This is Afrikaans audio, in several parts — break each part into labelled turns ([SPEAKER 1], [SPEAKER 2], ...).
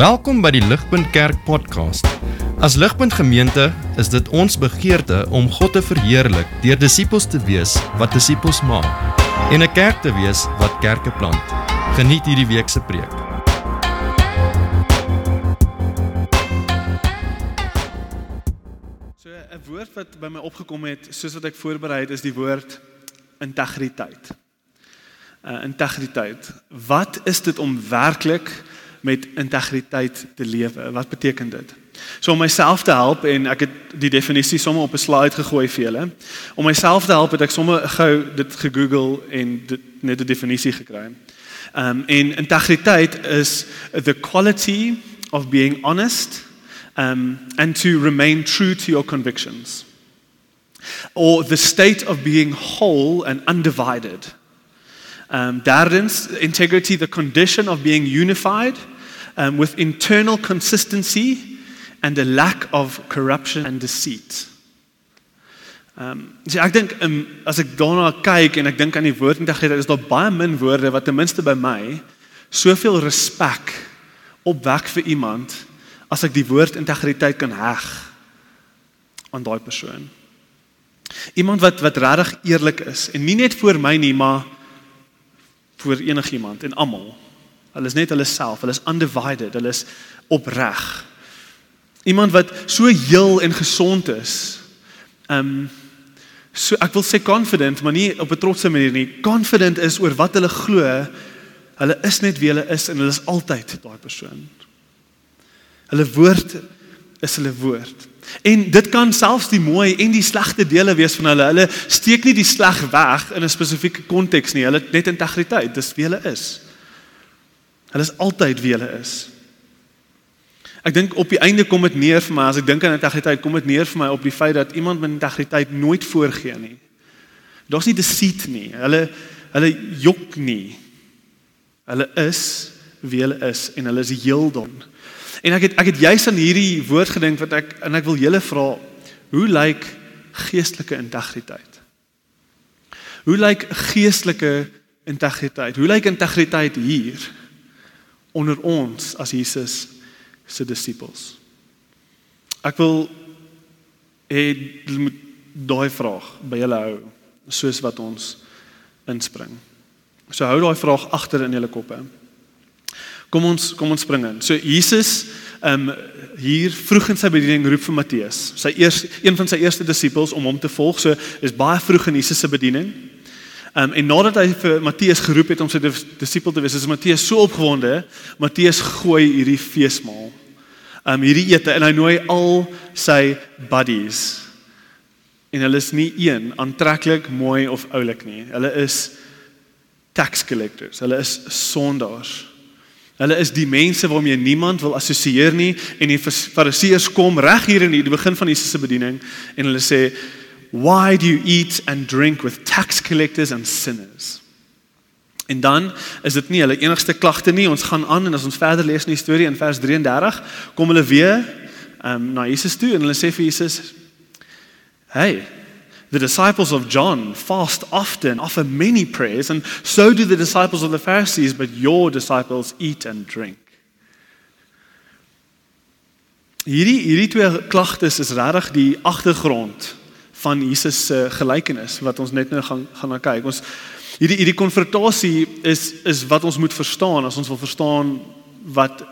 [SPEAKER 1] Welkom by die Ligpunt Kerk podcast. As Ligpunt Gemeente is dit ons begeerte om God te verheerlik deur disippels te wees wat disippels maak en 'n kerk te wees wat kerke plant. Geniet hierdie week se preek.
[SPEAKER 2] So 'n woord wat by my opgekom het soos wat ek voorberei het is die woord integriteit. Uh integriteit. Wat is dit om werklik met integriteit te lewe? Wat beteken dit? So om myself te help en ek het die definisie sommer op 'n slide gegooi vir julle. Om myself te help het ek sommer gou dit gegoogel en dit net 'n definisie gekry. Um en integriteit is the quality of being honest um and to remain true to your convictions. Or the state of being whole and undivided. Um, derdens, integrity, the condition of being unified um, with internal consistency and a lack of corruption and deceit. Um, so ek dink um, as ek daarna kyk en ek dink aan die woord integriteit, is daar baie min woorde wat ten minste by my soveel respek opwek vir iemand as ek die woord integriteit kan heg aan daai persoon. Iemand wat wat regtig eerlik is en nie net vir my nie, maar vir enigiemand en almal. Hulle is net hulle self, hulle is undivided, hulle is opreg. Iemand wat so heel en gesond is. Um so ek wil sê confident, maar nie op 'n trotse manier nie. Confident is oor wat hulle glo. Hulle is net wie hulle is en hulle is altyd daai persoon. Hulle woord is hulle woord. En dit kan selfs die mooi en die slegte dele wees van hulle. Hulle steek nie die sleg weg in 'n spesifieke konteks nie. Hulle het net integriteit. Dis wie hulle is. Hulle is altyd wie hulle is. Ek dink op die einde kom dit neer vir my as ek dink aan integriteit, kom dit neer vir my op die feit dat iemand met integriteit nooit voorgee nie. Daar's nie deceit nie. Hulle hulle jok nie. Hulle is wie hulle is en hulle is heel dan. En ek het ek het juis aan hierdie woord gedink wat ek en ek wil julle vra, hoe lyk geestelike integriteit? Hoe lyk geestelike integriteit? Hoe lyk integriteit hier onder ons as Jesus se disippels? Ek wil hê moet daai vraag by julle hou soos wat ons inspring. So hou daai vraag agter in julle koppe. Kom ons kom ons spring in. So Jesus ehm um, hier vroeg in sy bediening roep vir Matteus, sy eers een van sy eerste disippels om hom te volg. So is baie vroeg in Jesus se bediening. Ehm um, en nadat hy vir Matteus geroep het om sy disipel te wees, is Matteus so opgewonde. Matteus gooi hierdie feesmaal. Ehm um, hierdie ete en hy nooi al sy buddies. En hulle is nie een aantreklik, mooi of oulik nie. Hulle is tax collectors. Hulle is sondaars. Hulle is die mense waarmee niemand wil assosieer nie en die fariseërs kom reg hier in die begin van Jesus se bediening en hulle sê why do you eat and drink with tax collectors and sinners? En dan is dit nie hulle enigste klagte nie. Ons gaan aan en as ons verder lees in die storie in vers 33 kom hulle weer um, na Jesus toe en hulle sê vir Jesus hey The disciples of John fast often, offer many prayers, and so do the disciples of the Pharisees, but your disciples eat and drink. Hierdie hierdie twee klagtes is regtig die agtergrond van Jesus se gelykenis wat ons net nou gaan gaan na kyk. Ons hierdie hierdie konfrontasie is is wat ons moet verstaan as ons wil verstaan wat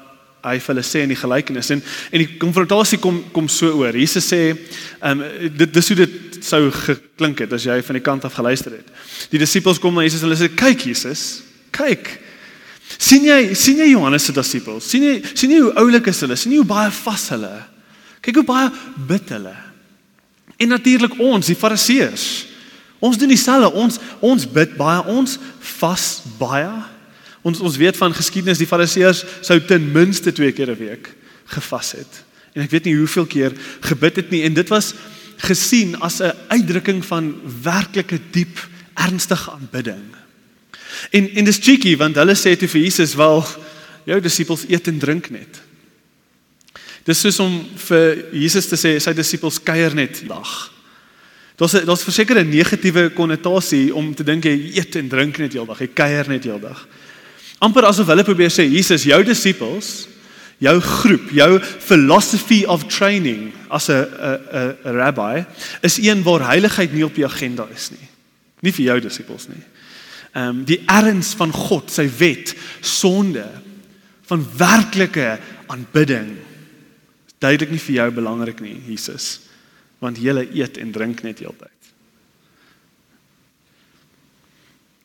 [SPEAKER 2] hy vir hulle sê in die gelykenis en en die konfrontasie kom kom so oor. Jesus sê, ehm um, dit dis hoe dit sou geklink het as jy van die kant af geluister het. Die disippels kom na Jesus en hulle sê, "Kyk Jesus, kyk. sien jy sien jy Johannes se disippels? sien jy sien jy hoe oulik is hulle? sien jy hoe baie vas hulle? Kyk hoe baie bid hulle. En natuurlik ons, die fariseërs. Ons doen dieselfde. Ons ons bid baie, ons vas baie. Ons ons weet van geskiedenis die fariseërs sou ten minste twee keer 'n week gevas het. En ek weet nie hoeveel keer gebid het nie en dit was gesien as 'n uitdrukking van werklike diep ernstige aanbidding. En en dis cheeky want hulle sê toe vir Jesus wel jou disippels eet en drink net. Dis soos om vir Jesus te sê sy disippels kuier net dag. Daar's daar's verseker 'n negatiewe konnotasie om te dink jy eet en drink net heeldag, jy kuier net heeldag amper asof hulle probeer sê Jesus jou disippels jou groep, jou philosophy of training as 'n 'n 'n rabbi is een waar heiligheid nie op die agenda is nie. Nie vir jou disippels nie. Ehm um, die erns van God, sy wet, sonde van werklike aanbidding is duidelik nie vir jou belangrik nie, Jesus, want jy eet en drink net heeltyd.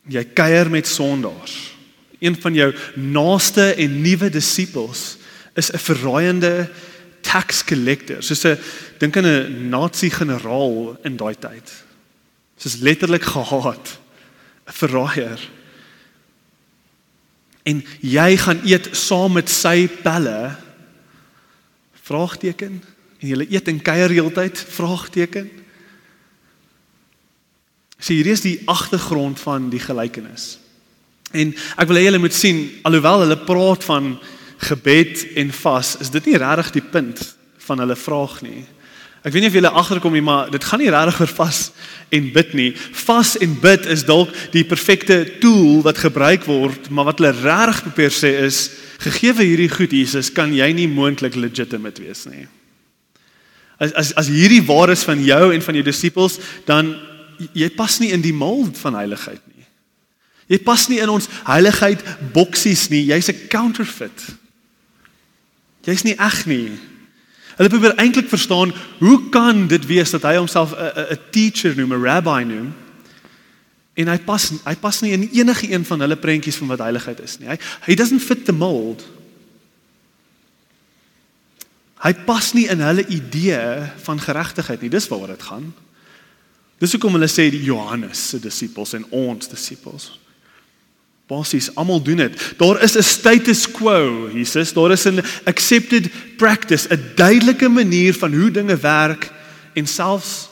[SPEAKER 2] Jy kuier met sondaars. Een van jou naaste en nuwe disippels is 'n verraaiende tax collector. Soos 'n dink aan 'n nazi generaal in daai tyd. Soos letterlik gehaat. 'n Verraaier. En jy gaan eet saam met sy pelle? Vraagteken. En jy eet en kuier heeltyd? Vraagteken. Sien, hier is die agtergrond van die gelykenis. En ek wil hê julle moet sien alhoewel hulle praat van gebed en vas, is dit nie regtig die punt van hulle vraag nie. Ek weet nie of julle agterkom nie, maar dit gaan nie regtig oor vas en bid nie. Vas en bid is dalk die perfekte tool wat gebruik word, maar wat hulle regtig probeer sê is gegee hierdie goed Jesus, kan jy nie moontlik legitimate wees nie. As as as hierdie waar is van jou en van jou disippels, dan jy pas nie in die mold van heiligheid nie. Jy pas nie in ons heiligheid boksies nie. Jy's 'n counterfeit. Jy's nie eg nie. Hulle probeer eintlik verstaan hoe kan dit wees dat hy homself 'n 'n teacher noem, 'n rabbi noem? En hy pas hy pas nie in enige een van hulle prentjies van wat heiligheid is nie. Hy he doesn't fit the mold. Hy pas nie in hulle idee van geregtigheid nie. Dis waaroor dit gaan. Dis hoekom hulle sê die Johannes se disippels en ons disippels. Basies almal doen dit. Daar is 'n status quo, Jesus. Daar is 'n accepted practice, 'n duidelike manier van hoe dinge werk en selfs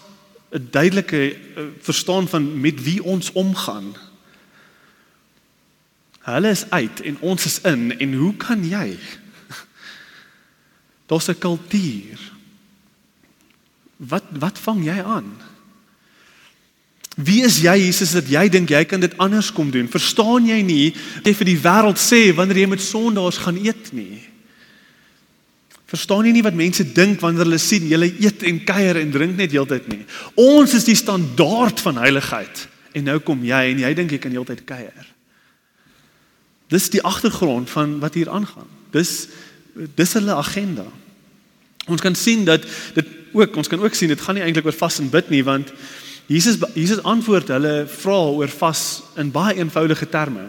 [SPEAKER 2] 'n duidelike uh, verstaan van met wie ons omgaan. Hulle is uit en ons is in en hoe kan jy? Daar's 'n kultuur. Wat wat vang jy aan? Wie is jy Jesus dat jy dink jy kan dit anders kom doen? Verstaan jy nie jy vir die wêreld sê wanneer jy met sondaars gaan eet nie? Verstaan jy nie wat mense dink wanneer hulle sien jy eet en kuier en drink net heeltyd nie? Ons is die standaard van heiligheid en nou kom jy en jy dink jy kan heeltyd kuier. Dis die agtergrond van wat hier aangaan. Dis dis hulle agenda. Ons kan sien dat dit ook ons kan ook sien dit gaan nie eintlik oor vas en bid nie want Jesus Jesus antwoord hulle vra oor vas in baie eenvoudige terme.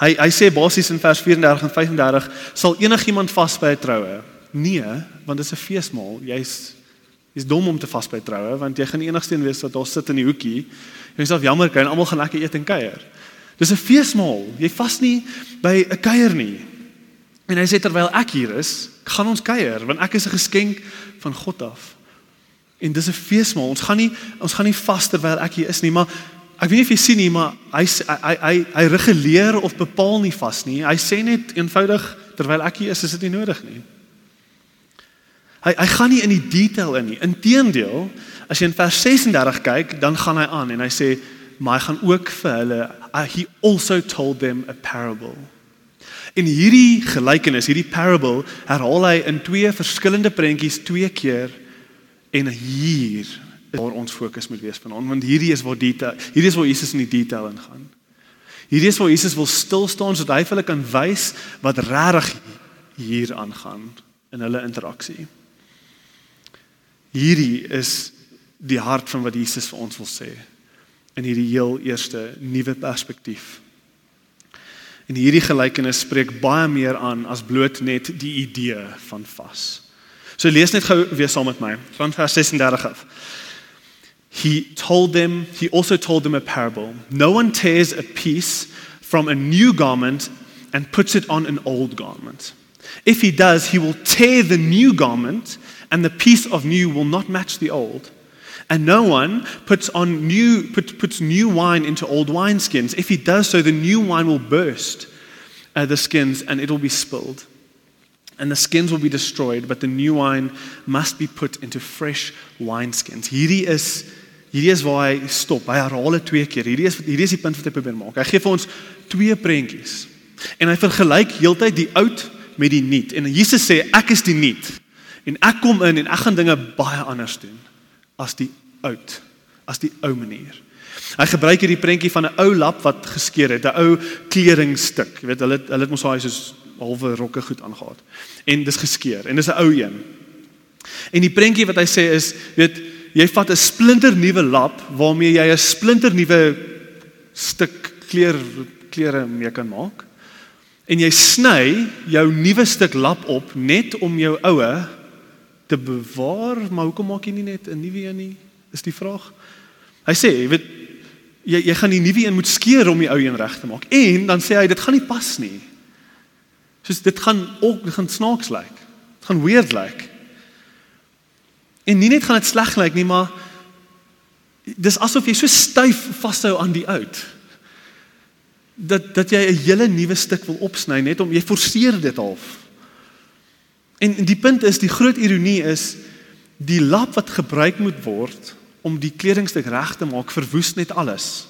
[SPEAKER 2] Hy hy sê basies in vers 34 en 35 sal enigiemand vas by 'n troue? Nee, want dit is 'n feesmaal. Jy's jy's dom om te vas by troue want jy gaan die enigste een wees wat daar sit in die hoekie. Jy self jammer kry en almal gaan lekker eet en kuier. Dis 'n feesmaal. Jy vas nie by 'n kuier nie. En hy sê terwyl ek hier is, gaan ons kuier want ek is 'n geskenk van God af. En dis 'n feesmaal. Ons gaan nie ons gaan nie vas terwyl ek hier is nie, maar ek weet nie of jy sien nie, maar hy hy hy hy reguleer of bepaal nie vas nie. Hy sê net eenvoudig terwyl ek hier is, is dit nie nodig nie. Hy hy gaan nie in die detail in nie. Inteendeel, as jy in vers 36 kyk, dan gaan hy aan en hy sê, "Maar hy gaan ook vir hulle uh, he also told them a parable." In hierdie gelykenis, hierdie parable, herhaal hy in twee verskillende prentjies twee keer En hier is waar ons fokus moet wees vanaand want hierdie is waar detail hierdie is waar Jesus in die detail ingaan. Hierdie is waar Jesus wil stil staan sodat hy vir hulle kan wys wat regtig hier aangaan in hulle interaksie. Hierdie is die hart van wat Jesus vir ons wil sê in hierdie heel eerste nuwe perspektief. En hierdie gelykenis spreek baie meer aan as bloot net die idee van vas. So lees net gou weer saam met my van vers 36 af. He told them he also told them a parable. No one tears a piece from a new garment and puts it on an old garment. If he does, he will tear the new garment and the piece of new will not match the old. And no one puts on new put, puts new wine into old wineskins. If he does so, the new wine will burst uh, the skins and it will be spilled and the skins will be destroyed, but the new wine must be put into fresh wineskins. Hierdie is hierdie is waar hy stop. Hy herhaal dit twee keer. Hierdie is hierdie is die punt wat hy probeer maak. Hy gee vir ons twee prentjies. En hy vergelyk heeltyd die oud met die nuut. En Jesus sê ek is die nuut. En ek kom in en ek gaan dinge baie anders doen as die oud, as die ou manier. Hy gebruik hierdie prentjie van 'n ou lap wat geskeur het, 'n ou kledingstuk. Jy weet, hulle hulle het mos daai soos halwe rokke goed aangegaan. En dis geskeur en dis 'n ou een. En die prentjie wat hy sê is, weet, jy vat 'n splinter nuwe lap waarmee jy 'n splinter nuwe stuk kleer klere mee kan maak. En jy sny jou nuwe stuk lap op net om jou oue te bewaar, maar hoekom maak jy nie net 'n nuwe een nie? Is die vraag. Hy sê, jy weet jy jy gaan die nuwe een moet skeer om die ou een reg te maak. En dan sê hy dit gaan nie pas nie. Soos dit gaan ook dit gaan snaaks lyk. Dit gaan weird lyk. En nie net gaan dit sleg lyk nie, maar dis asof jy so styf vashou aan die oud. Dat dat jy 'n hele nuwe stuk wil opsny net om jy forceer dit half. En die punt is die groot ironie is die lap wat gebruik moet word om die kledingstuk reg te maak verwoes net alles.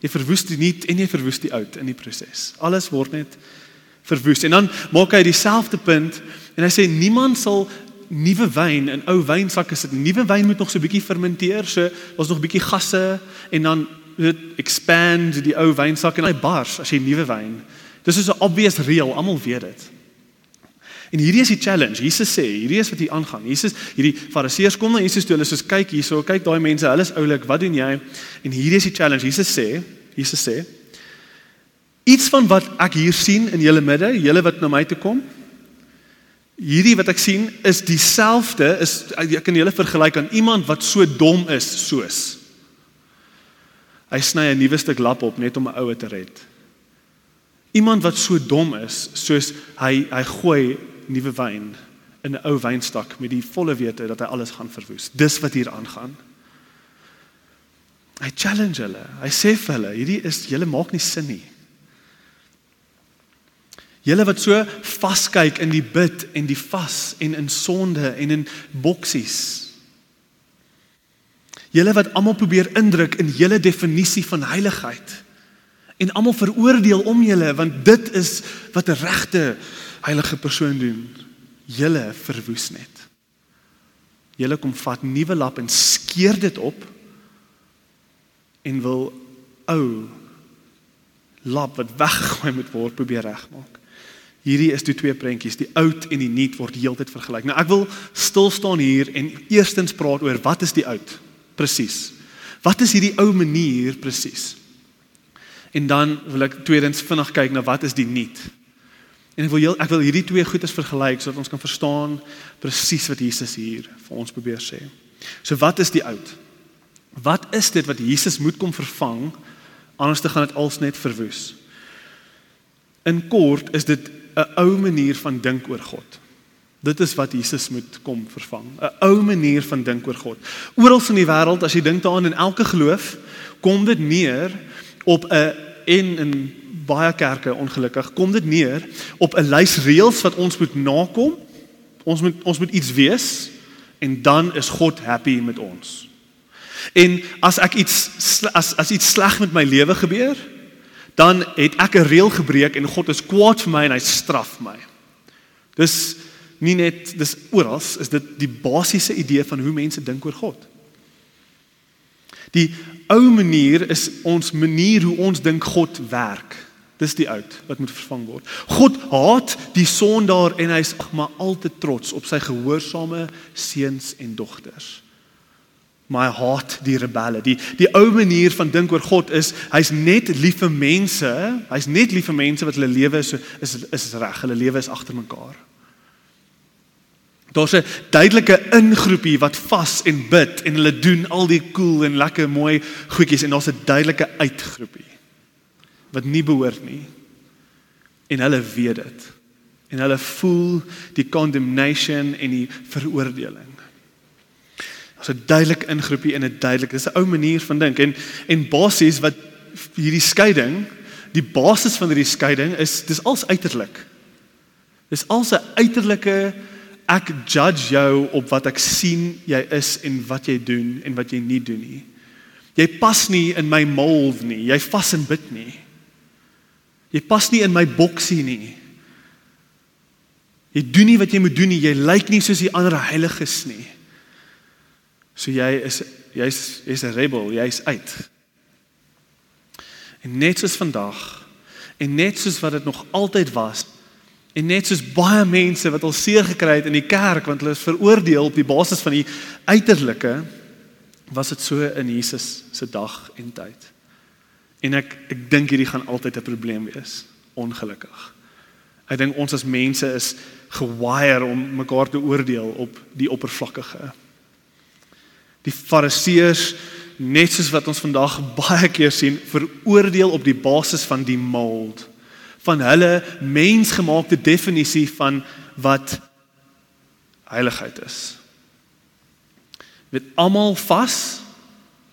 [SPEAKER 2] Jy verwoes die nuut en jy verwoes die oud in die proses. Alles word net verwoes. En dan maak hy dieselfde punt en hy sê niemand sal nuwe wyn in ou wynsakke sit. Nuwe wyn moet nog so 'n bietjie fermenteer, so daar's nog 'n bietjie gasse en dan dit expand die ou wynsak en hy bars as jy nuwe wyn. Dis is 'n obvious reël, almal weet dit. En hierdie is die challenge. Jesus sê, hierdie is wat hier aangaan. Jesus, hierdie Fariseërs kom na Jesus toe. Hulle sê, "Kyk hierso, kyk daai mense, hulle is oulik. Wat doen jy?" En hierdie is die challenge. Jesus sê, Jesus sê, "Iets van wat ek hier sien in julle midde, julle wat na my toe kom, Hierdie wat ek sien is dieselfde is ek kan julle vergelyk aan iemand wat so dom is soos hy sny 'n nuwe stuk lap op net om 'n oue te red. Iemand wat so dom is soos hy hy gooi nuwe wyn in 'n ou wynstok met die volle wete dat hy alles gaan verwoes. Dis wat hier aangaan. Hy challenge hulle. Hy sê vir hulle, hierdie is julle maak nie sin nie. Julle wat so vaskyk in die bid en die vas en in sonde en in boksies. Julle wat almal probeer indruk in julle definisie van heiligheid en almal veroordeel om julle want dit is wat 'n regte heilige persoon doen. Julle verwoes net. Julle kom vat nuwe lap en skeer dit op en wil ou lap wat weggegooi moet word probeer regmaak. Hierdie is die twee prentjies, die oud en die nuut word heeltyd vergelyk. Nou ek wil stil staan hier en eerstens praat oor wat is die oud? Presies. Wat is hierdie ou manier presies? En dan wil ek tweedens vinnig kyk na wat is die nuut? En ek wil heel, ek wil hierdie twee goedes vergelyk sodat ons kan verstaan presies wat Jesus hier vir ons probeer sê. So wat is die oud? Wat is dit wat Jesus moet kom vervang? Anders te gaan dit als net verwoes. In kort is dit 'n ou manier van dink oor God. Dit is wat Jesus moet kom vervang. 'n Ou manier van dink oor God. Oral in die wêreld, as jy dink daaraan in elke geloof, kom dit neer op 'n en in baie kerke ongelukkig kom dit neer op 'n lys reëls wat ons moet nakom. Ons moet ons moet iets wees en dan is God happy met ons. En as ek iets as as iets sleg met my lewe gebeur, dan het ek 'n reël gebreek en God is kwaad vir my en hy straf my. Dis nie net dis oral is dit die basiese idee van hoe mense dink oor God. Die ou manier is ons manier hoe ons dink God werk. Dis die oud wat moet vervang word. God haat die sondaar en hy's maar al te trots op sy gehoorsame seuns en dogters my haat die rebelle. Die die ou manier van dink oor God is hy's net lief vir mense. Hy's net lief vir mense wat hulle lewe so is is reg. Hulle lewe is agter mekaar. Daar's 'n duidelike ingroepie wat vas en bid en hulle doen al die cool en lekker mooi goedjies en daar's 'n duidelike uitgroepie wat nie behoort nie. En hulle weet dit. En hulle voel die condemnation en die veroordeling. So duidelik ingroepie in 'n duidelik. Dis 'n ou manier van dink en en basies wat hierdie skeiding, die basis van hierdie skeiding is dis als uiterlik. Dis als 'n uiterlike ek judge jou op wat ek sien jy is en wat jy doen en wat jy nie doen nie. Jy pas nie in my mold nie. Jy vas en bid nie. Jy pas nie in my boksie nie. Jy doen nie wat jy moet doen nie. Jy lyk nie soos die ander heiliges nie. So jy is jy's jy's 'n rebel, jy's uit. En net soos vandag en net soos wat dit nog altyd was en net soos baie mense wat al seer gekry het in die kerk want hulle is veroordeel op die basis van die uiterlike was dit so in Jesus se dag en tyd. En ek ek dink hierdie gaan altyd 'n probleem wees, ongelukkig. Ek dink ons as mense is gewire om mekaar te oordeel op die oppervlakkige. Die fariseërs net soos wat ons vandag baie keer sien, veroordeel op die basis van die mold van hulle mensgemaakte definisie van wat heiligheid is. Met almal vas,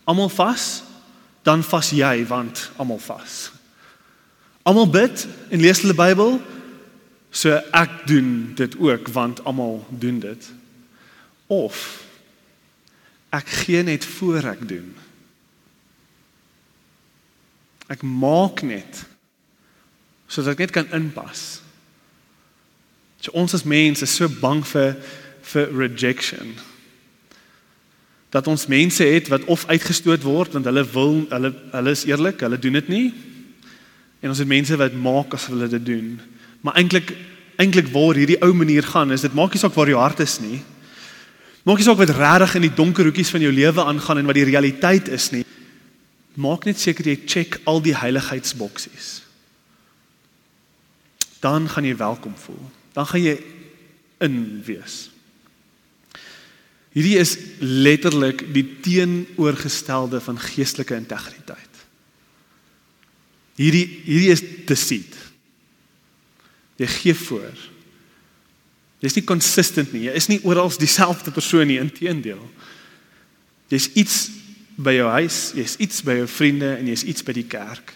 [SPEAKER 2] almal vas, dan vas jy want almal vas. Almal bid en lees hulle Bybel, so ek doen dit ook want almal doen dit. Of ek gee net voor ek doen. Ek maak net sodat ek net kan inpas. So ons as mense is so bang vir vir rejection. Dat ons mense het wat of uitgestoot word want hulle wil hulle hulle is eerlik, hulle doen dit nie. En ons het mense wat maak as hulle dit doen. Maar eintlik eintlik waar hierdie ou manier gaan is dit maak nie saak waar jou hart is nie. Maak nie saak wat regtig in die donker hoekies van jou lewe aangaan en wat die realiteit is nie. Maak net seker jy check al die heiligheidsboksies. Dan gaan jy welkom voel. Dan gaan jy in wees. Hierdie is letterlik die teenoorgestelde van geestelike integriteit. Hierdie hierdie is deceit. Jy gee voor. Jy's nie consistent nie. Jy is nie oral dieselfde persoon nie, inteendeel. Jy's iets by jou huis, jy's iets by jou vriende en jy's iets by die kerk.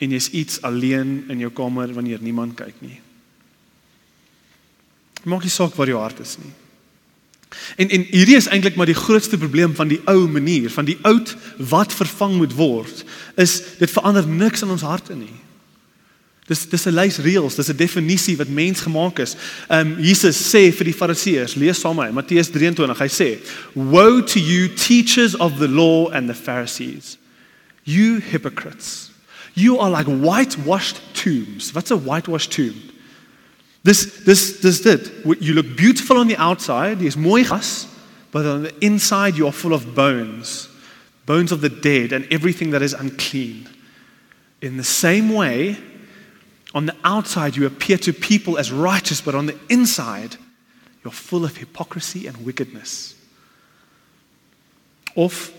[SPEAKER 2] En jy's iets alleen in jou kamer wanneer niemand kyk nie. Maak nie saak waar jou hart is nie. En en hierdie is eintlik maar die grootste probleem van die ou manier, van die oud wat vervang moet word, is dit verander niks in ons harte nie. Dis dis 'n lys reëls, dis 'n definisie wat mens gemaak is. Um, Jesus sê vir die Fariseërs, lees saam met my, Matteus 23, hy sê, "Woe to you teachers of the law and the Pharisees, you hypocrites. You are like whitewashed tombs." What's a whitewashed tomb? This this this dit. You look beautiful on the outside, jy's mooi gas, but on the inside you are full of bones, bones of the dead and everything that is unclean. In the same way, On the outside, you appear to people as righteous, but on the inside, you're full of hypocrisy and wickedness. Of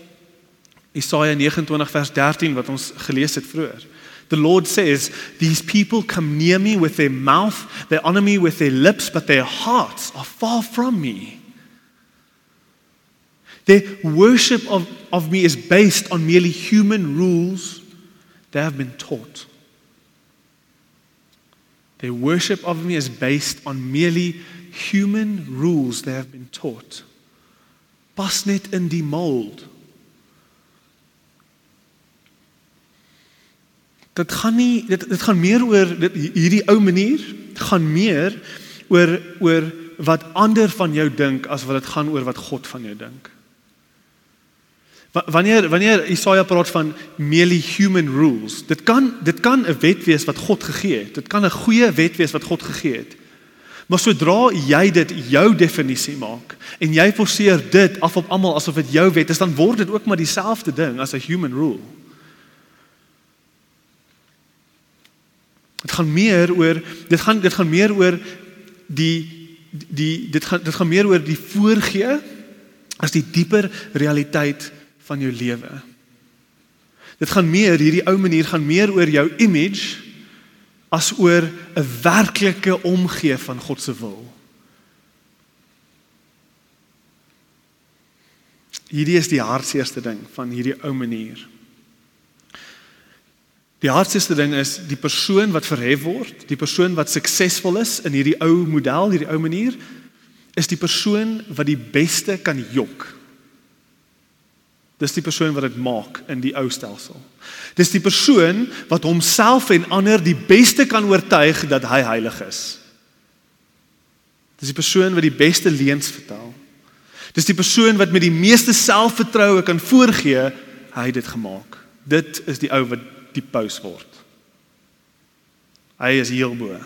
[SPEAKER 2] Isaiah 29 vers 13 wat ons gelees het vroeër. The Lord says, These people come near me with their mouth, they honor me with their lips, but their hearts are far from me. Their worship of, of me is based on merely human rules they have been taught. Their worship of me is based on merely human rules they have been taught. Pas net in die mold. Dit gaan nie dit dit gaan meer oor dit hierdie ou manier gaan meer oor oor wat ander van jou dink as wat dit gaan oor wat God van jou dink. Wanneer wanneer Jesaja praat van merely human rules, dit kan dit kan 'n wet wees wat God gegee het. Dit kan 'n goeie wet wees wat God gegee het. Maar sodra jy dit jou definisie maak en jy forceer dit af op almal asof dit jou wet is, dan word dit ook maar dieselfde ding as 'n human rule. Dit gaan meer oor dit gaan dit gaan meer oor die die dit gaan dit gaan meer oor die voorgee as die dieper realiteit van jou lewe. Dit gaan meer hierdie ou manier gaan meer oor jou image as oor 'n werklike omgee van God se wil. Hierdie is die hartseerste ding van hierdie ou manier. Die hartseerste ding is die persoon wat verhef word, die persoon wat suksesvol is in hierdie ou model, hierdie ou manier, is die persoon wat die beste kan jok Dis die persoon wat dit maak in die ou stelsel. Dis die persoon wat homself en ander die beste kan oortuig dat hy heilig is. Dis die persoon wat die beste leuns vertel. Dis die persoon wat met die meeste selfvertroue kan voorgee hy het dit gemaak. Dit is die ou wat die paus word. Hy is heel bo.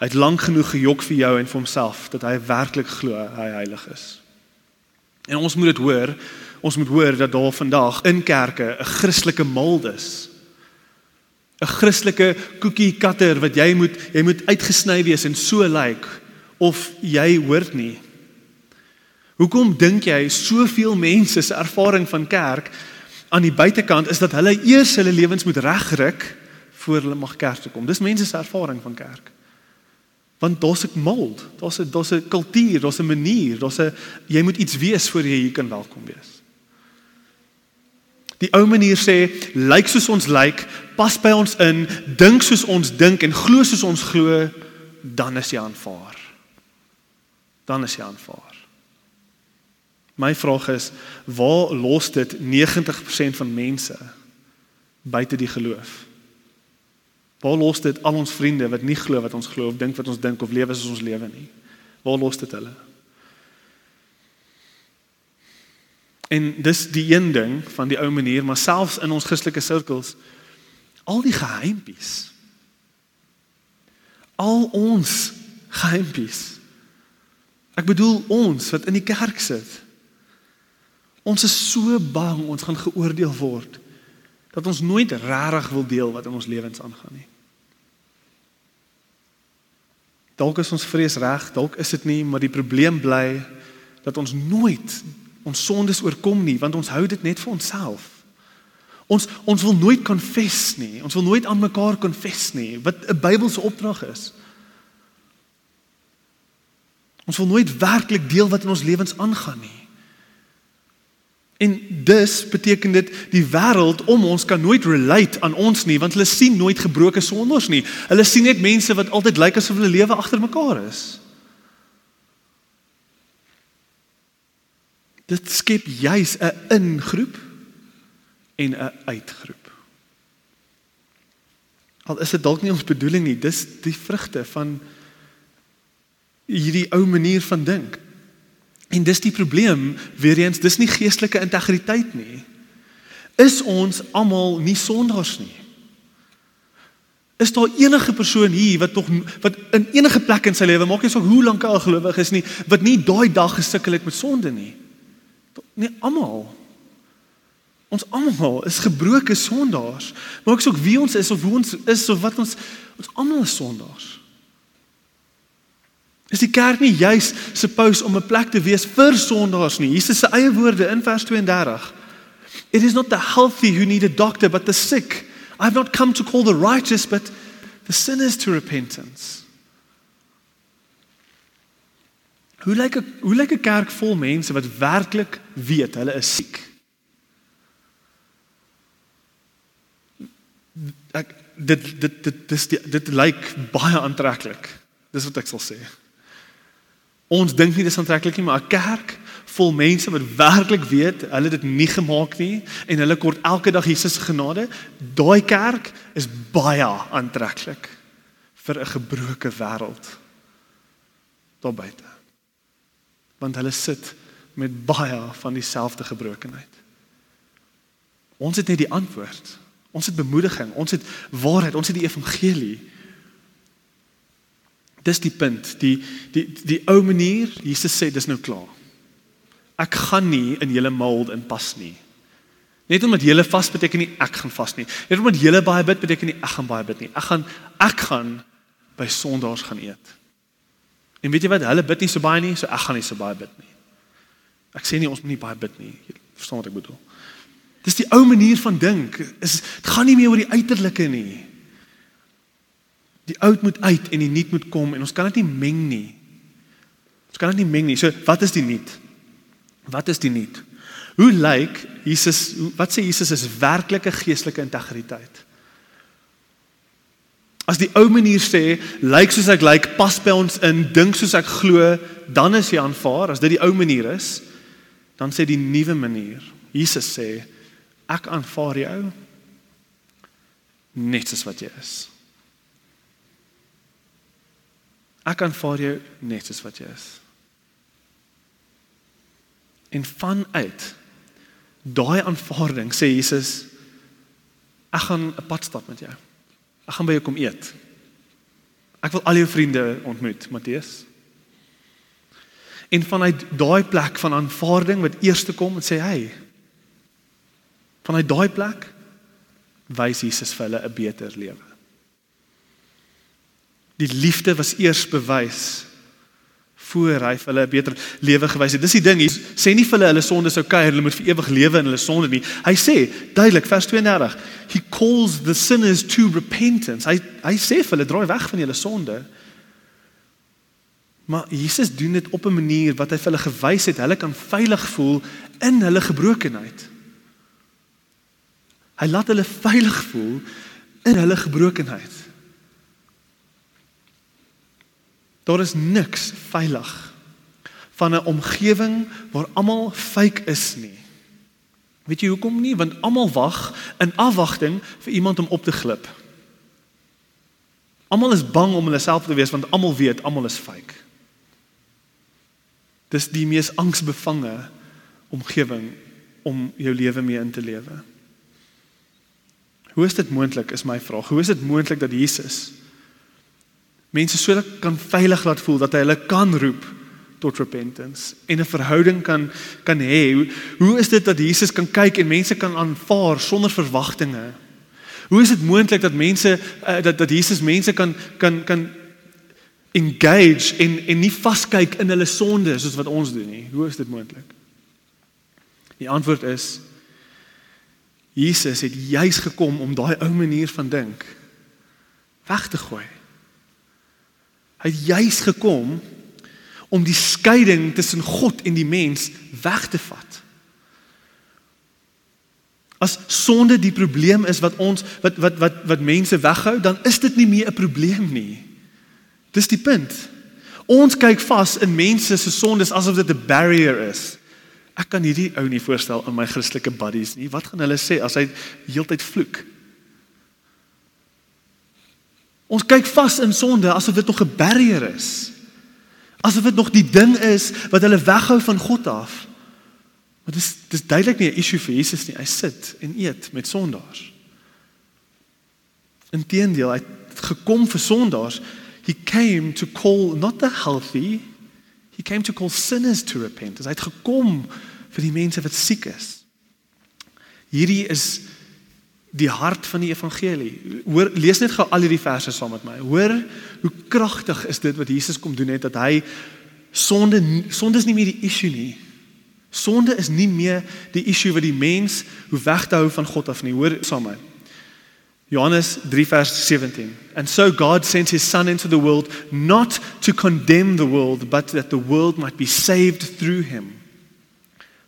[SPEAKER 2] Hy het lank genoeg gejok vir jou en vir homself dat hy werklik glo hy heilig is. En ons moet dit hoor. Ons moet hoor dat daar vandag in kerke 'n Christelike mold is. 'n Christelike koekie katter wat jy moet jy moet uitgesny wees en so lyk like, of jy hoort nie. Hoekom dink jy soveel mense se ervaring van kerk aan die buitekant is dat hulle eers hulle lewens moet regryk voor hulle mag kerk toe kom? Dis mense se ervaring van kerk. Want daar's 'n mold, daar's 'n daar's 'n kultuur, daar's 'n manier, daar's 'n jy moet iets wees voor jy hier kan welkom wees. Die ou manier sê, lyk soos ons lyk, pas by ons in, dink soos ons dink en glo soos ons glo, dan is jy aanvaar. Dan is jy aanvaar. My vraag is, waar los dit 90% van mense buite die geloof? Waar los dit al ons vriende wat nie glo wat ons glo of dink wat ons dink of lewe soos ons lewe nie? Waar los dit hulle? En dis die een ding van die ou manier, maar selfs in ons Christelike sirkels al die geheimpies. Al ons geheimpies. Ek bedoel ons wat in die kerk sit. Ons is so bang ons gaan geoordeel word dat ons nooit regtig wil deel wat in ons lewens aangaan nie. Dalk is ons vrees reg, dalk is dit nie, maar die probleem bly dat ons nooit ons sondes oorkom nie, want ons hou dit net vir onsself. Ons ons wil nooit confess nie. Ons wil nooit aan mekaar confess nie, wat 'n Bybelse opdrag is. Ons wil nooit werklik deel wat in ons lewens aangaan nie. En dus beteken dit die wêreld om ons kan nooit relate aan ons nie want hulle sien nooit gebroke sondaars nie. Hulle sien net mense wat altyd lyk asof hulle lewe agter mekaar is. Dit skep juis 'n ingroep en 'n uitgroep. Al is dit dalk nie ons bedoeling nie, dis die vrugte van hierdie ou manier van dink. En dis die probleem, weer eens, dis nie geestelike integriteit nie. Is ons almal nie sondaars nie? Is daar enige persoon hier wat tog wat in enige plek in sy lewe, maak nie saak hoe lank hy al gelowig is nie, wat nie daai dag gesukkel het met sonde nie? Nie almal. Ons almal is gebroke sondaars. Maak saak wie ons is of hoe ons is of wat ons ons almal is sondaars. Is die kerk nie juis suppose om 'n plek te wees vir sondaars nie? Jesus se eie woorde in vers 32. It is not the healthy who need a doctor but the sick. I have not come to call the righteous but the sinners to repentance. Hoe lyk 'n hoe lyk 'n kerk vol mense wat werklik weet hulle is siek? Ek dit dit dit dis dit, dit lyk baie aantreklik. Dis wat ek sal sê. Ons dink nie dis aantreklik nie, maar 'n kerk vol mense wat werklik weet hulle dit nie gemaak nie en hulle kort elke dag Jesus se genade, daai kerk is baie aantreklik vir 'n gebroke wêreld daar buite. Want hulle sit met baie van dieselfde gebrokenheid. Ons het net die antwoord. Ons het bemoediging, ons het waarheid, ons het die evangelie. Dis die punt, die die die ou manier, Jesus sê dis nou klaar. Ek gaan nie in julle mold inpas nie. Net omdat julle vas beteken nie ek gaan vas nie. Net omdat julle baie bid beteken nie ek gaan baie bid nie. Ek gaan ek gaan by sondaars gaan eet. En weet jy wat? Hulle bid nie so baie nie, so ek gaan nie so baie bid nie. Ek sê nie ons moet nie baie bid nie. Jy verstaan wat ek bedoel? Dis die ou manier van dink. Dit gaan nie meer oor die uiterlike nie. Die oud moet uit en die nuut moet kom en ons kan dit nie meng nie. Ons kan dit nie meng nie. So wat is die nuut? Wat is die nuut? Hoe lyk Jesus wat sê Jesus is werklike geestelike integriteit? As die ou manier sê, lyk soos ek lyk, pas by ons in, dink soos ek glo, dan is jy aanvaar. As dit die ou manier is, dan sê die nuwe manier. Jesus sê, ek aanvaar jou net soos wat jy is. Ek aanvaar jou net soos wat jy is. En vanuit daai aanvaarding sê Jesus ek gaan 'n pad stap met jou. Ek gaan by jou kom eet. Ek wil al jou vriende ontmoet, Matteus. En vanuit daai plek van aanvaarding wat eers kom en sê hy vanuit daai plek wys Jesus vir hulle 'n beter lewe. Die liefde was eers bewys voor hy vir hulle 'n beter lewe gewys het. Dis die ding, hy sê nie vir hulle hulle sonde sou kuier, hulle moet vir ewig lewe in hulle sonde nie. Hy sê duidelik vers 32, he calls the sinners to repentance. Hy hy sê vir hulle draai weg van julle sonde. Maar Jesus doen dit op 'n manier wat hy vir hulle gewys het, hulle kan veilig voel in hulle gebrokenheid. Hy laat hulle veilig voel in hulle gebrokenheid. Daar is niks veilig van 'n omgewing waar almal fake is nie. Weet jy hoekom nie? Want almal wag in afwagting vir iemand om op te glip. Almal is bang om hulle self te wees want almal weet almal is fake. Dis die mees angsbevange omgewing om jou lewe mee in te lewe. Hoe is dit moontlik is my vraag. Hoe is dit moontlik dat Jesus mense so kan veilig laat voel dat hy hulle kan roep tot repentance en 'n verhouding kan kan hê. Hoe, hoe is dit dat Jesus kan kyk en mense kan aanvaar sonder verwagtinge? Hoe is dit moontlik dat mense uh, dat dat Jesus mense kan kan kan engage en en nie vaskyk in hulle sonde soos wat ons doen nie? Hoe is dit moontlik? Die antwoord is Jesus het juis gekom om daai ou manier van dink weg te gooi. Hy het juis gekom om die skeiding tussen God en die mens weg te vat. As sonde die probleem is wat ons wat wat wat wat mense weghou, dan is dit nie meer 'n probleem nie. Dis die punt. Ons kyk vas in mense se sondes asof dit 'n barrier is. Ek kan hierdie ou nie voorstel aan my Christelike buddies nie. Wat gaan hulle sê as hy heeltyd vloek? Ons kyk vas in sonde asof dit nog 'n barrier is. Asof dit nog die ding is wat hulle weghou van God af. Maar dis dis duidelik nie 'n issue vir Jesus nie. Hy sit en eet met sondaars. Inteendeel, hy het gekom vir sondaars. He came to call not the healthy, he came to call sinners to repent. Hy het gekom vir die mense wat siek is. Hierdie is die hart van die evangelie. Hoor lees net gou al hierdie verse saam met my. Hoor hoe kragtig is dit wat Jesus kom doen het dat hy sonde sonde is nie meer die issue nie. Sonde is nie meer die issue wat die mens hoe weg te hou van God af nie. Hoor saam met my. Johannes 3 vers 17. And so God sent his son into the world not to condemn the world but that the world might be saved through him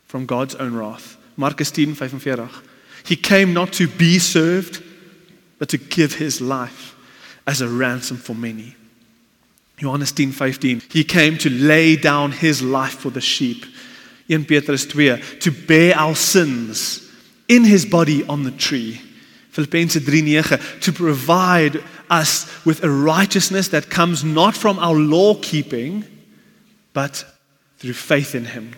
[SPEAKER 2] from God's own wrath. Markus 10:45. He came not to be served, but to give his life as a ransom for many. Johannes 10:15 He came to lay down his life for the sheep. 1 Petrus 2 to bear our sins in his body on the tree. Filippense 3:9 to provide us with a righteousness that comes not from our law keeping but through faith in him.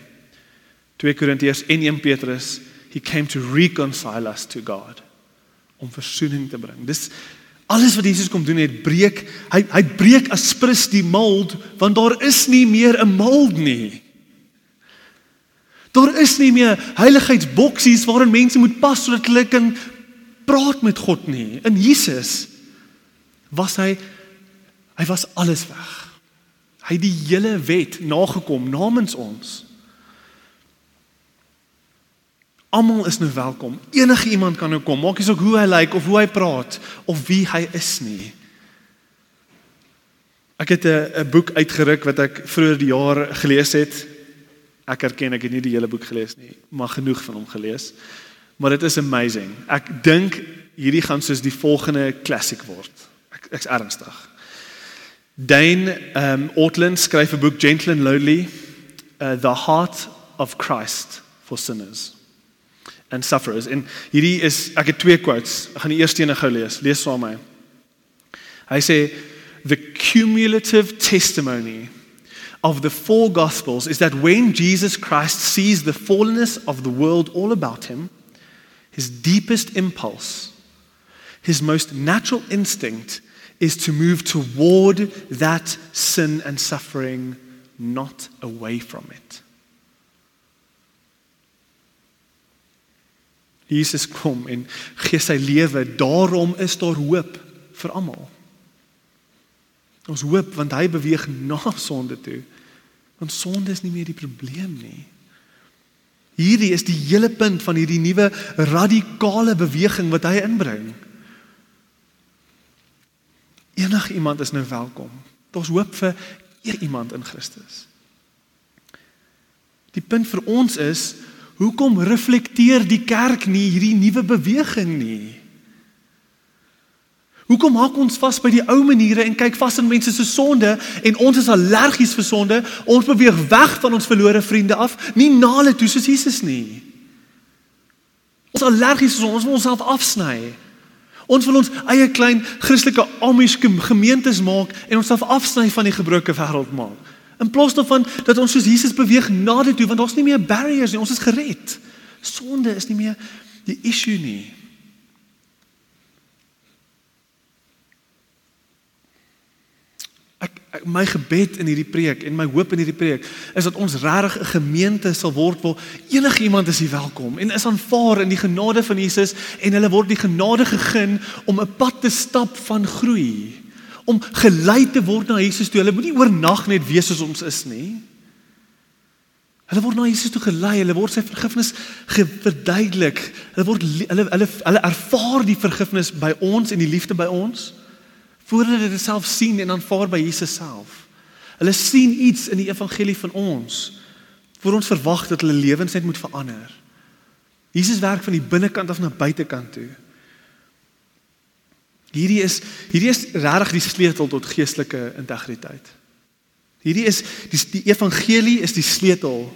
[SPEAKER 2] 2 Korintiërs en 1 Petrus He came to reconcile us to God. Om versoening te bring. Dis alles wat Jesus kom doen het breek hy hy breek as prins die mold want daar is nie meer 'n mold nie. Daar is nie meer heiligheidsboksies waarin mense moet pas sodat hulle kan praat met God nie. In Jesus was hy hy was alles weg. Hy het die hele wet nagekom namens ons. Almal is nou welkom. Enige iemand kan nou kom. Maak nie saak hoe hy lyk of hoe hy praat of wie hy is nie. Ek het 'n boek uitgeruk wat ek vroeër die jaar gelees het. Ek erken ek het nie die hele boek gelees nie, maar genoeg van hom gelees. Maar dit is amazing. Ek dink hierdie gaan soos die volgende klassiek word. Ek ek's ernstig. Dane um Ortland skryf 'n boek Gentle and Lowly, uh, The Heart of Christ for Sinners and sufferers. En hierdie is ek het twee quotes. Ek gaan die eerste een gou lees. Lees saam met my. Hy sê the cumulative testimony of the four Gospels is that when Jesus Christ sees the fallenness of the world all about him, his deepest impulse, his most natural instinct is to move toward that sin and suffering, not away from it. Jesus kom en gee sy lewe, daarom is daar hoop vir almal. Ons hoop want hy beweeg na sonde toe. Want sonde is nie meer die probleem nie. Hierdie is die hele punt van hierdie nuwe radikale beweging wat hy inbring. Enige iemand is nou welkom. Daar's hoop vir eer iemand in Christus. Die punt vir ons is, hoekom reflekteer die kerk nie hierdie nuwe beweging nie? Hoekom maak ons vas by die ou maniere en kyk vas in mense se sonde en ons is allergies vir sonde? Ons beweeg weg van ons verlore vriende af, nie na hulle toe soos Jesus nie. Ons allergies is ons wil onsself afsny. Ons wil ons eie klein Christelike Amish gemeentes maak en onsself afsny van die gebroke wêreld maak. In plaas daarvan dat ons soos Jesus beweeg na dit toe want daar's nie meer barriers nie, ons is gered. Sonde is nie meer die issue nie. my gebed in hierdie preek en my hoop in hierdie preek is dat ons regtig 'n gemeente sal word waar enigiemand is welkom en is aanvaar in die genade van Jesus en hulle word die genade gegee om 'n pad te stap van groei om gelei te word na Jesus toe. Hulle moenie oornag net wees soos ons is nie. Hulle word na Jesus toe gelei. Hulle word sy vergifnis verduidelik. Hulle word hulle hulle hulle ervaar die vergifnis by ons en die liefde by ons voordat hulle dit self sien en aanvaar by Jesus self. Hulle sien iets in die evangelie van ons voor ons verwag dat hulle lewens net moet verander. Jesus werk van die binnekant af na buitekant toe. Hierdie is hierdie is regtig die sleutel tot geestelike integriteit. Hierdie is die, die evangelie is die sleutel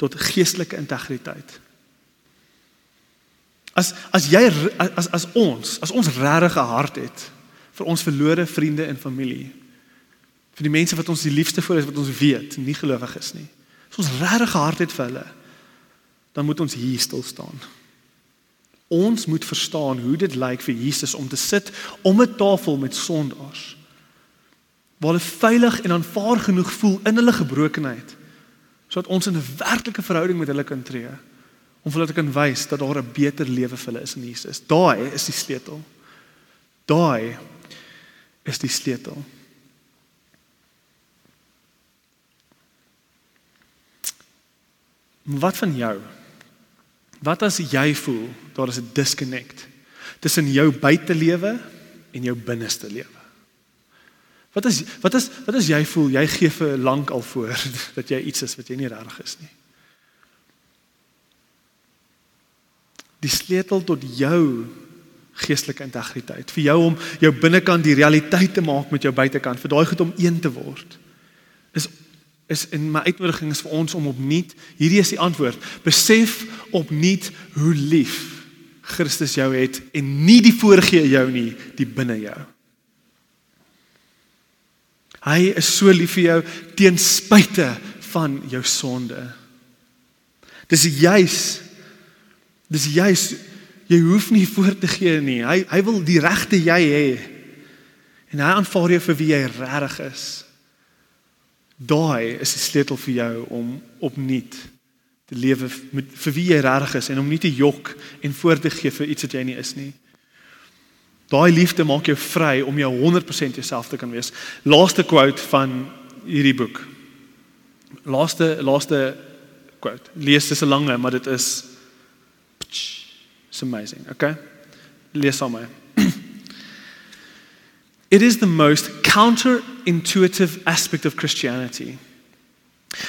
[SPEAKER 2] tot geestelike integriteit. As as jy as as ons, as ons regtig 'n hart het vir ons verlore vriende en familie. Vir die mense wat ons die liefste vir is wat ons weet nie gelowig is nie. As ons regtig hart het vir hulle, dan moet ons hier stil staan. Ons moet verstaan hoe dit lyk vir Jesus om te sit om 'n tafel met sondaars. Waar hulle veilig en aanvaar genoeg voel in hulle gebrokenheid sodat ons in 'n werklike verhouding met hulle kan tree om hulle te kan wys dat daar 'n beter lewe vir hulle is in Jesus. Daai is die sleutel. Daai is die sleutel. Wat van jou? Wat as jy voel daar is 'n disconnect tussen jou buitelewe en jou binneste lewe? Wat is wat is wat is jy voel jy gee vir lank al voor dat jy iets is wat jy nie reg is nie? Die sleutel tot jou geestelike integriteit. Vir jou om jou binnekant die realiteit te maak met jou buitekant, vir daai goed om een te word. Is is in my uitnodiging is vir ons om opnuut, hierdie is die antwoord. Besef opnuut hoe lief Christus jou het en nie die voorgee jou nie, die binne jou. Hy is so lief vir jou ten spyte van jou sonde. Dis juis dis juis Jy hoef nie voor te gee nie. Hy hy wil die regte jy hê. En hy aanvaar jou vir wie jy regtig is. Daai is die sleutel vir jou om opnuut te lewe met vir wie jy regtig is en om nie te jok en voor te gee vir iets wat jy nie is nie. Daai liefde maak jou vry om jou 100% jouself te kan wees. Laaste quote van hierdie boek. Laaste laaste quote. Lees dit so lank, maar dit is It's amazing, okay? Lees saam met It is the most counterintuitive aspect of Christianity.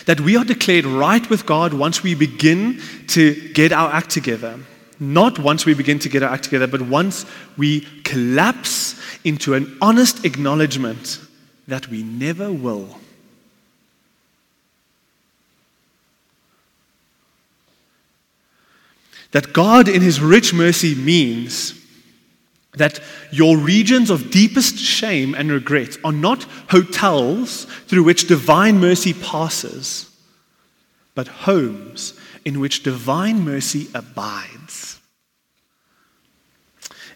[SPEAKER 2] That we are declared right with God once we begin to get our act together. Not once we begin to get our act together, but once we collapse into an honest acknowledgement that we never will. that God in his rich mercy means that your regions of deepest shame and regret are not hotels through which divine mercy passes, but homes in which divine mercy abides.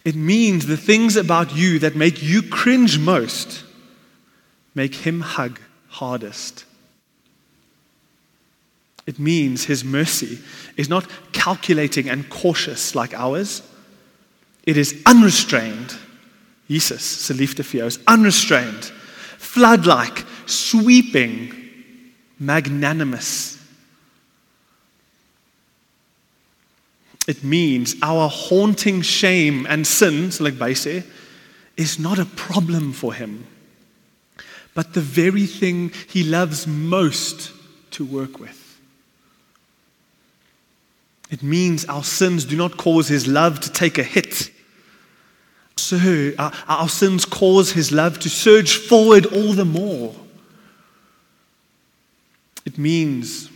[SPEAKER 2] It means the things about you that make you cringe most make him hug hardest. It means his mercy is not calculating and cautious like ours. It is unrestrained. Jesus se is unrestrained, flood-like, sweeping, magnanimous. It means our haunting shame and sins, like say, is not a problem for him, but the very thing he loves most to work with. It means our sins do not cause his love to take a hit. So our, our sins cause his love to surge forward all the more. It means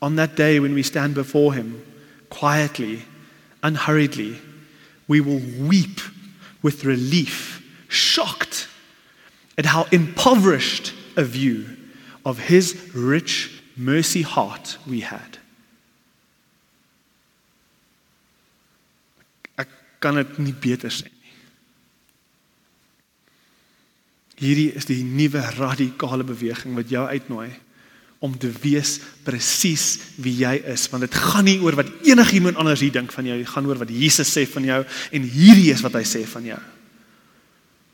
[SPEAKER 2] on that day when we stand before him, quietly, unhurriedly, we will weep with relief, shocked at how impoverished a view of his rich mercy heart we had. Ek kan dit nie Hierdie is die nuwe radikale beweging wat jou uitnooi om te wees presies wie jy is want dit gaan nie oor wat enigiemand anders hier dink van jou, dit gaan oor wat Jesus sê van jou en hierdie is wat hy sê van jou.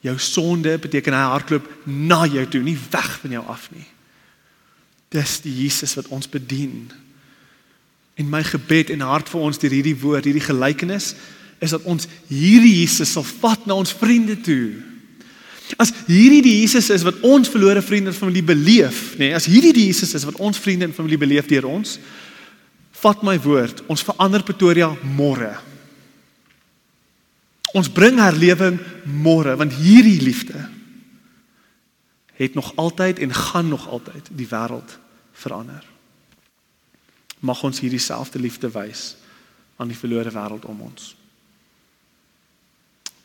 [SPEAKER 2] Jou sonde beteken hy hardloop na jou toe, nie weg van jou af nie. Dis die Jesus wat ons bedien. En my gebed en hart vir ons deur hierdie woord, hierdie gelykenis is dat ons hierdie Jesus sal vat na ons vriende toe. As hierdie die Jesus is wat ons verlore vriende en familie beleef, nê, nee, as hierdie die Jesus is wat ons vriende en familie beleef deur ons, vat my woord, ons verander Pretoria môre. Ons bring herlewing môre want hierdie liefde het nog altyd en gaan nog altyd die wêreld verander. Mag ons hierdie selfde liefde wys aan die verlore wêreld om ons.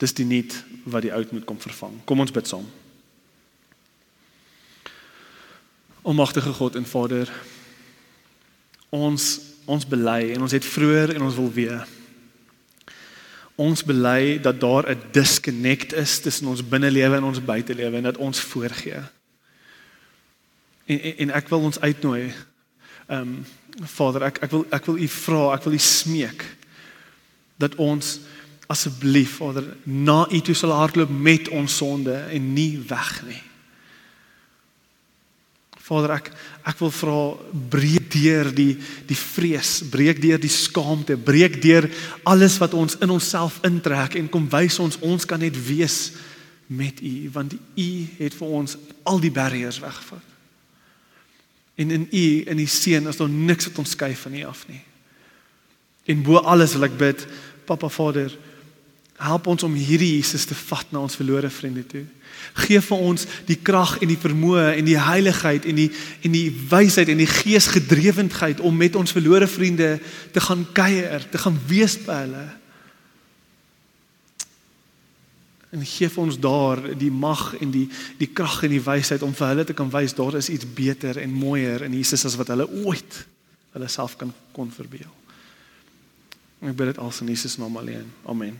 [SPEAKER 2] Dis die nuut wat die oud moet kom vervang. Kom ons bid saam. Almagtige God en Vader, ons ons bely en ons het vroeër en ons wil weer. Ons bely dat daar 'n disconnect is tussen ons binnelewe en ons buitelewe en dat ons voorgee. En, en en ek wil ons uitnooi. Ehm um, Vader, ek ek wil ek wil u vra, ek wil u smeek dat ons asseblief Vader na U toe sal hardloop met ons sonde en nie weg nie. Vader ek ek wil vra breek deur die die vrees, breek deur die skaamte, breek deur alles wat ons in onsself intrek en kom wys ons ons kan net wees met U want U het vir ons al die barrières weggevat. En in U in die seën is daar niks wat ons skei van U af nie. En bo alles wil ek bid, Papa Vader, Help ons om hierdie Jesus te vat na ons verlore vriende toe. Geef vir ons die krag en die vermoë en die heiligheid en die en die wysheid en die geesgedrewendheid om met ons verlore vriende te gaan kuier, te gaan wees by hulle. En gee vir ons daar die mag en die die krag en die wysheid om vir hulle te kan wys daar is iets beter en mooier in Jesus as wat hulle ooit hulle self kan kon verbeel. Ek bid dit als in Jesus naam alleen. Amen.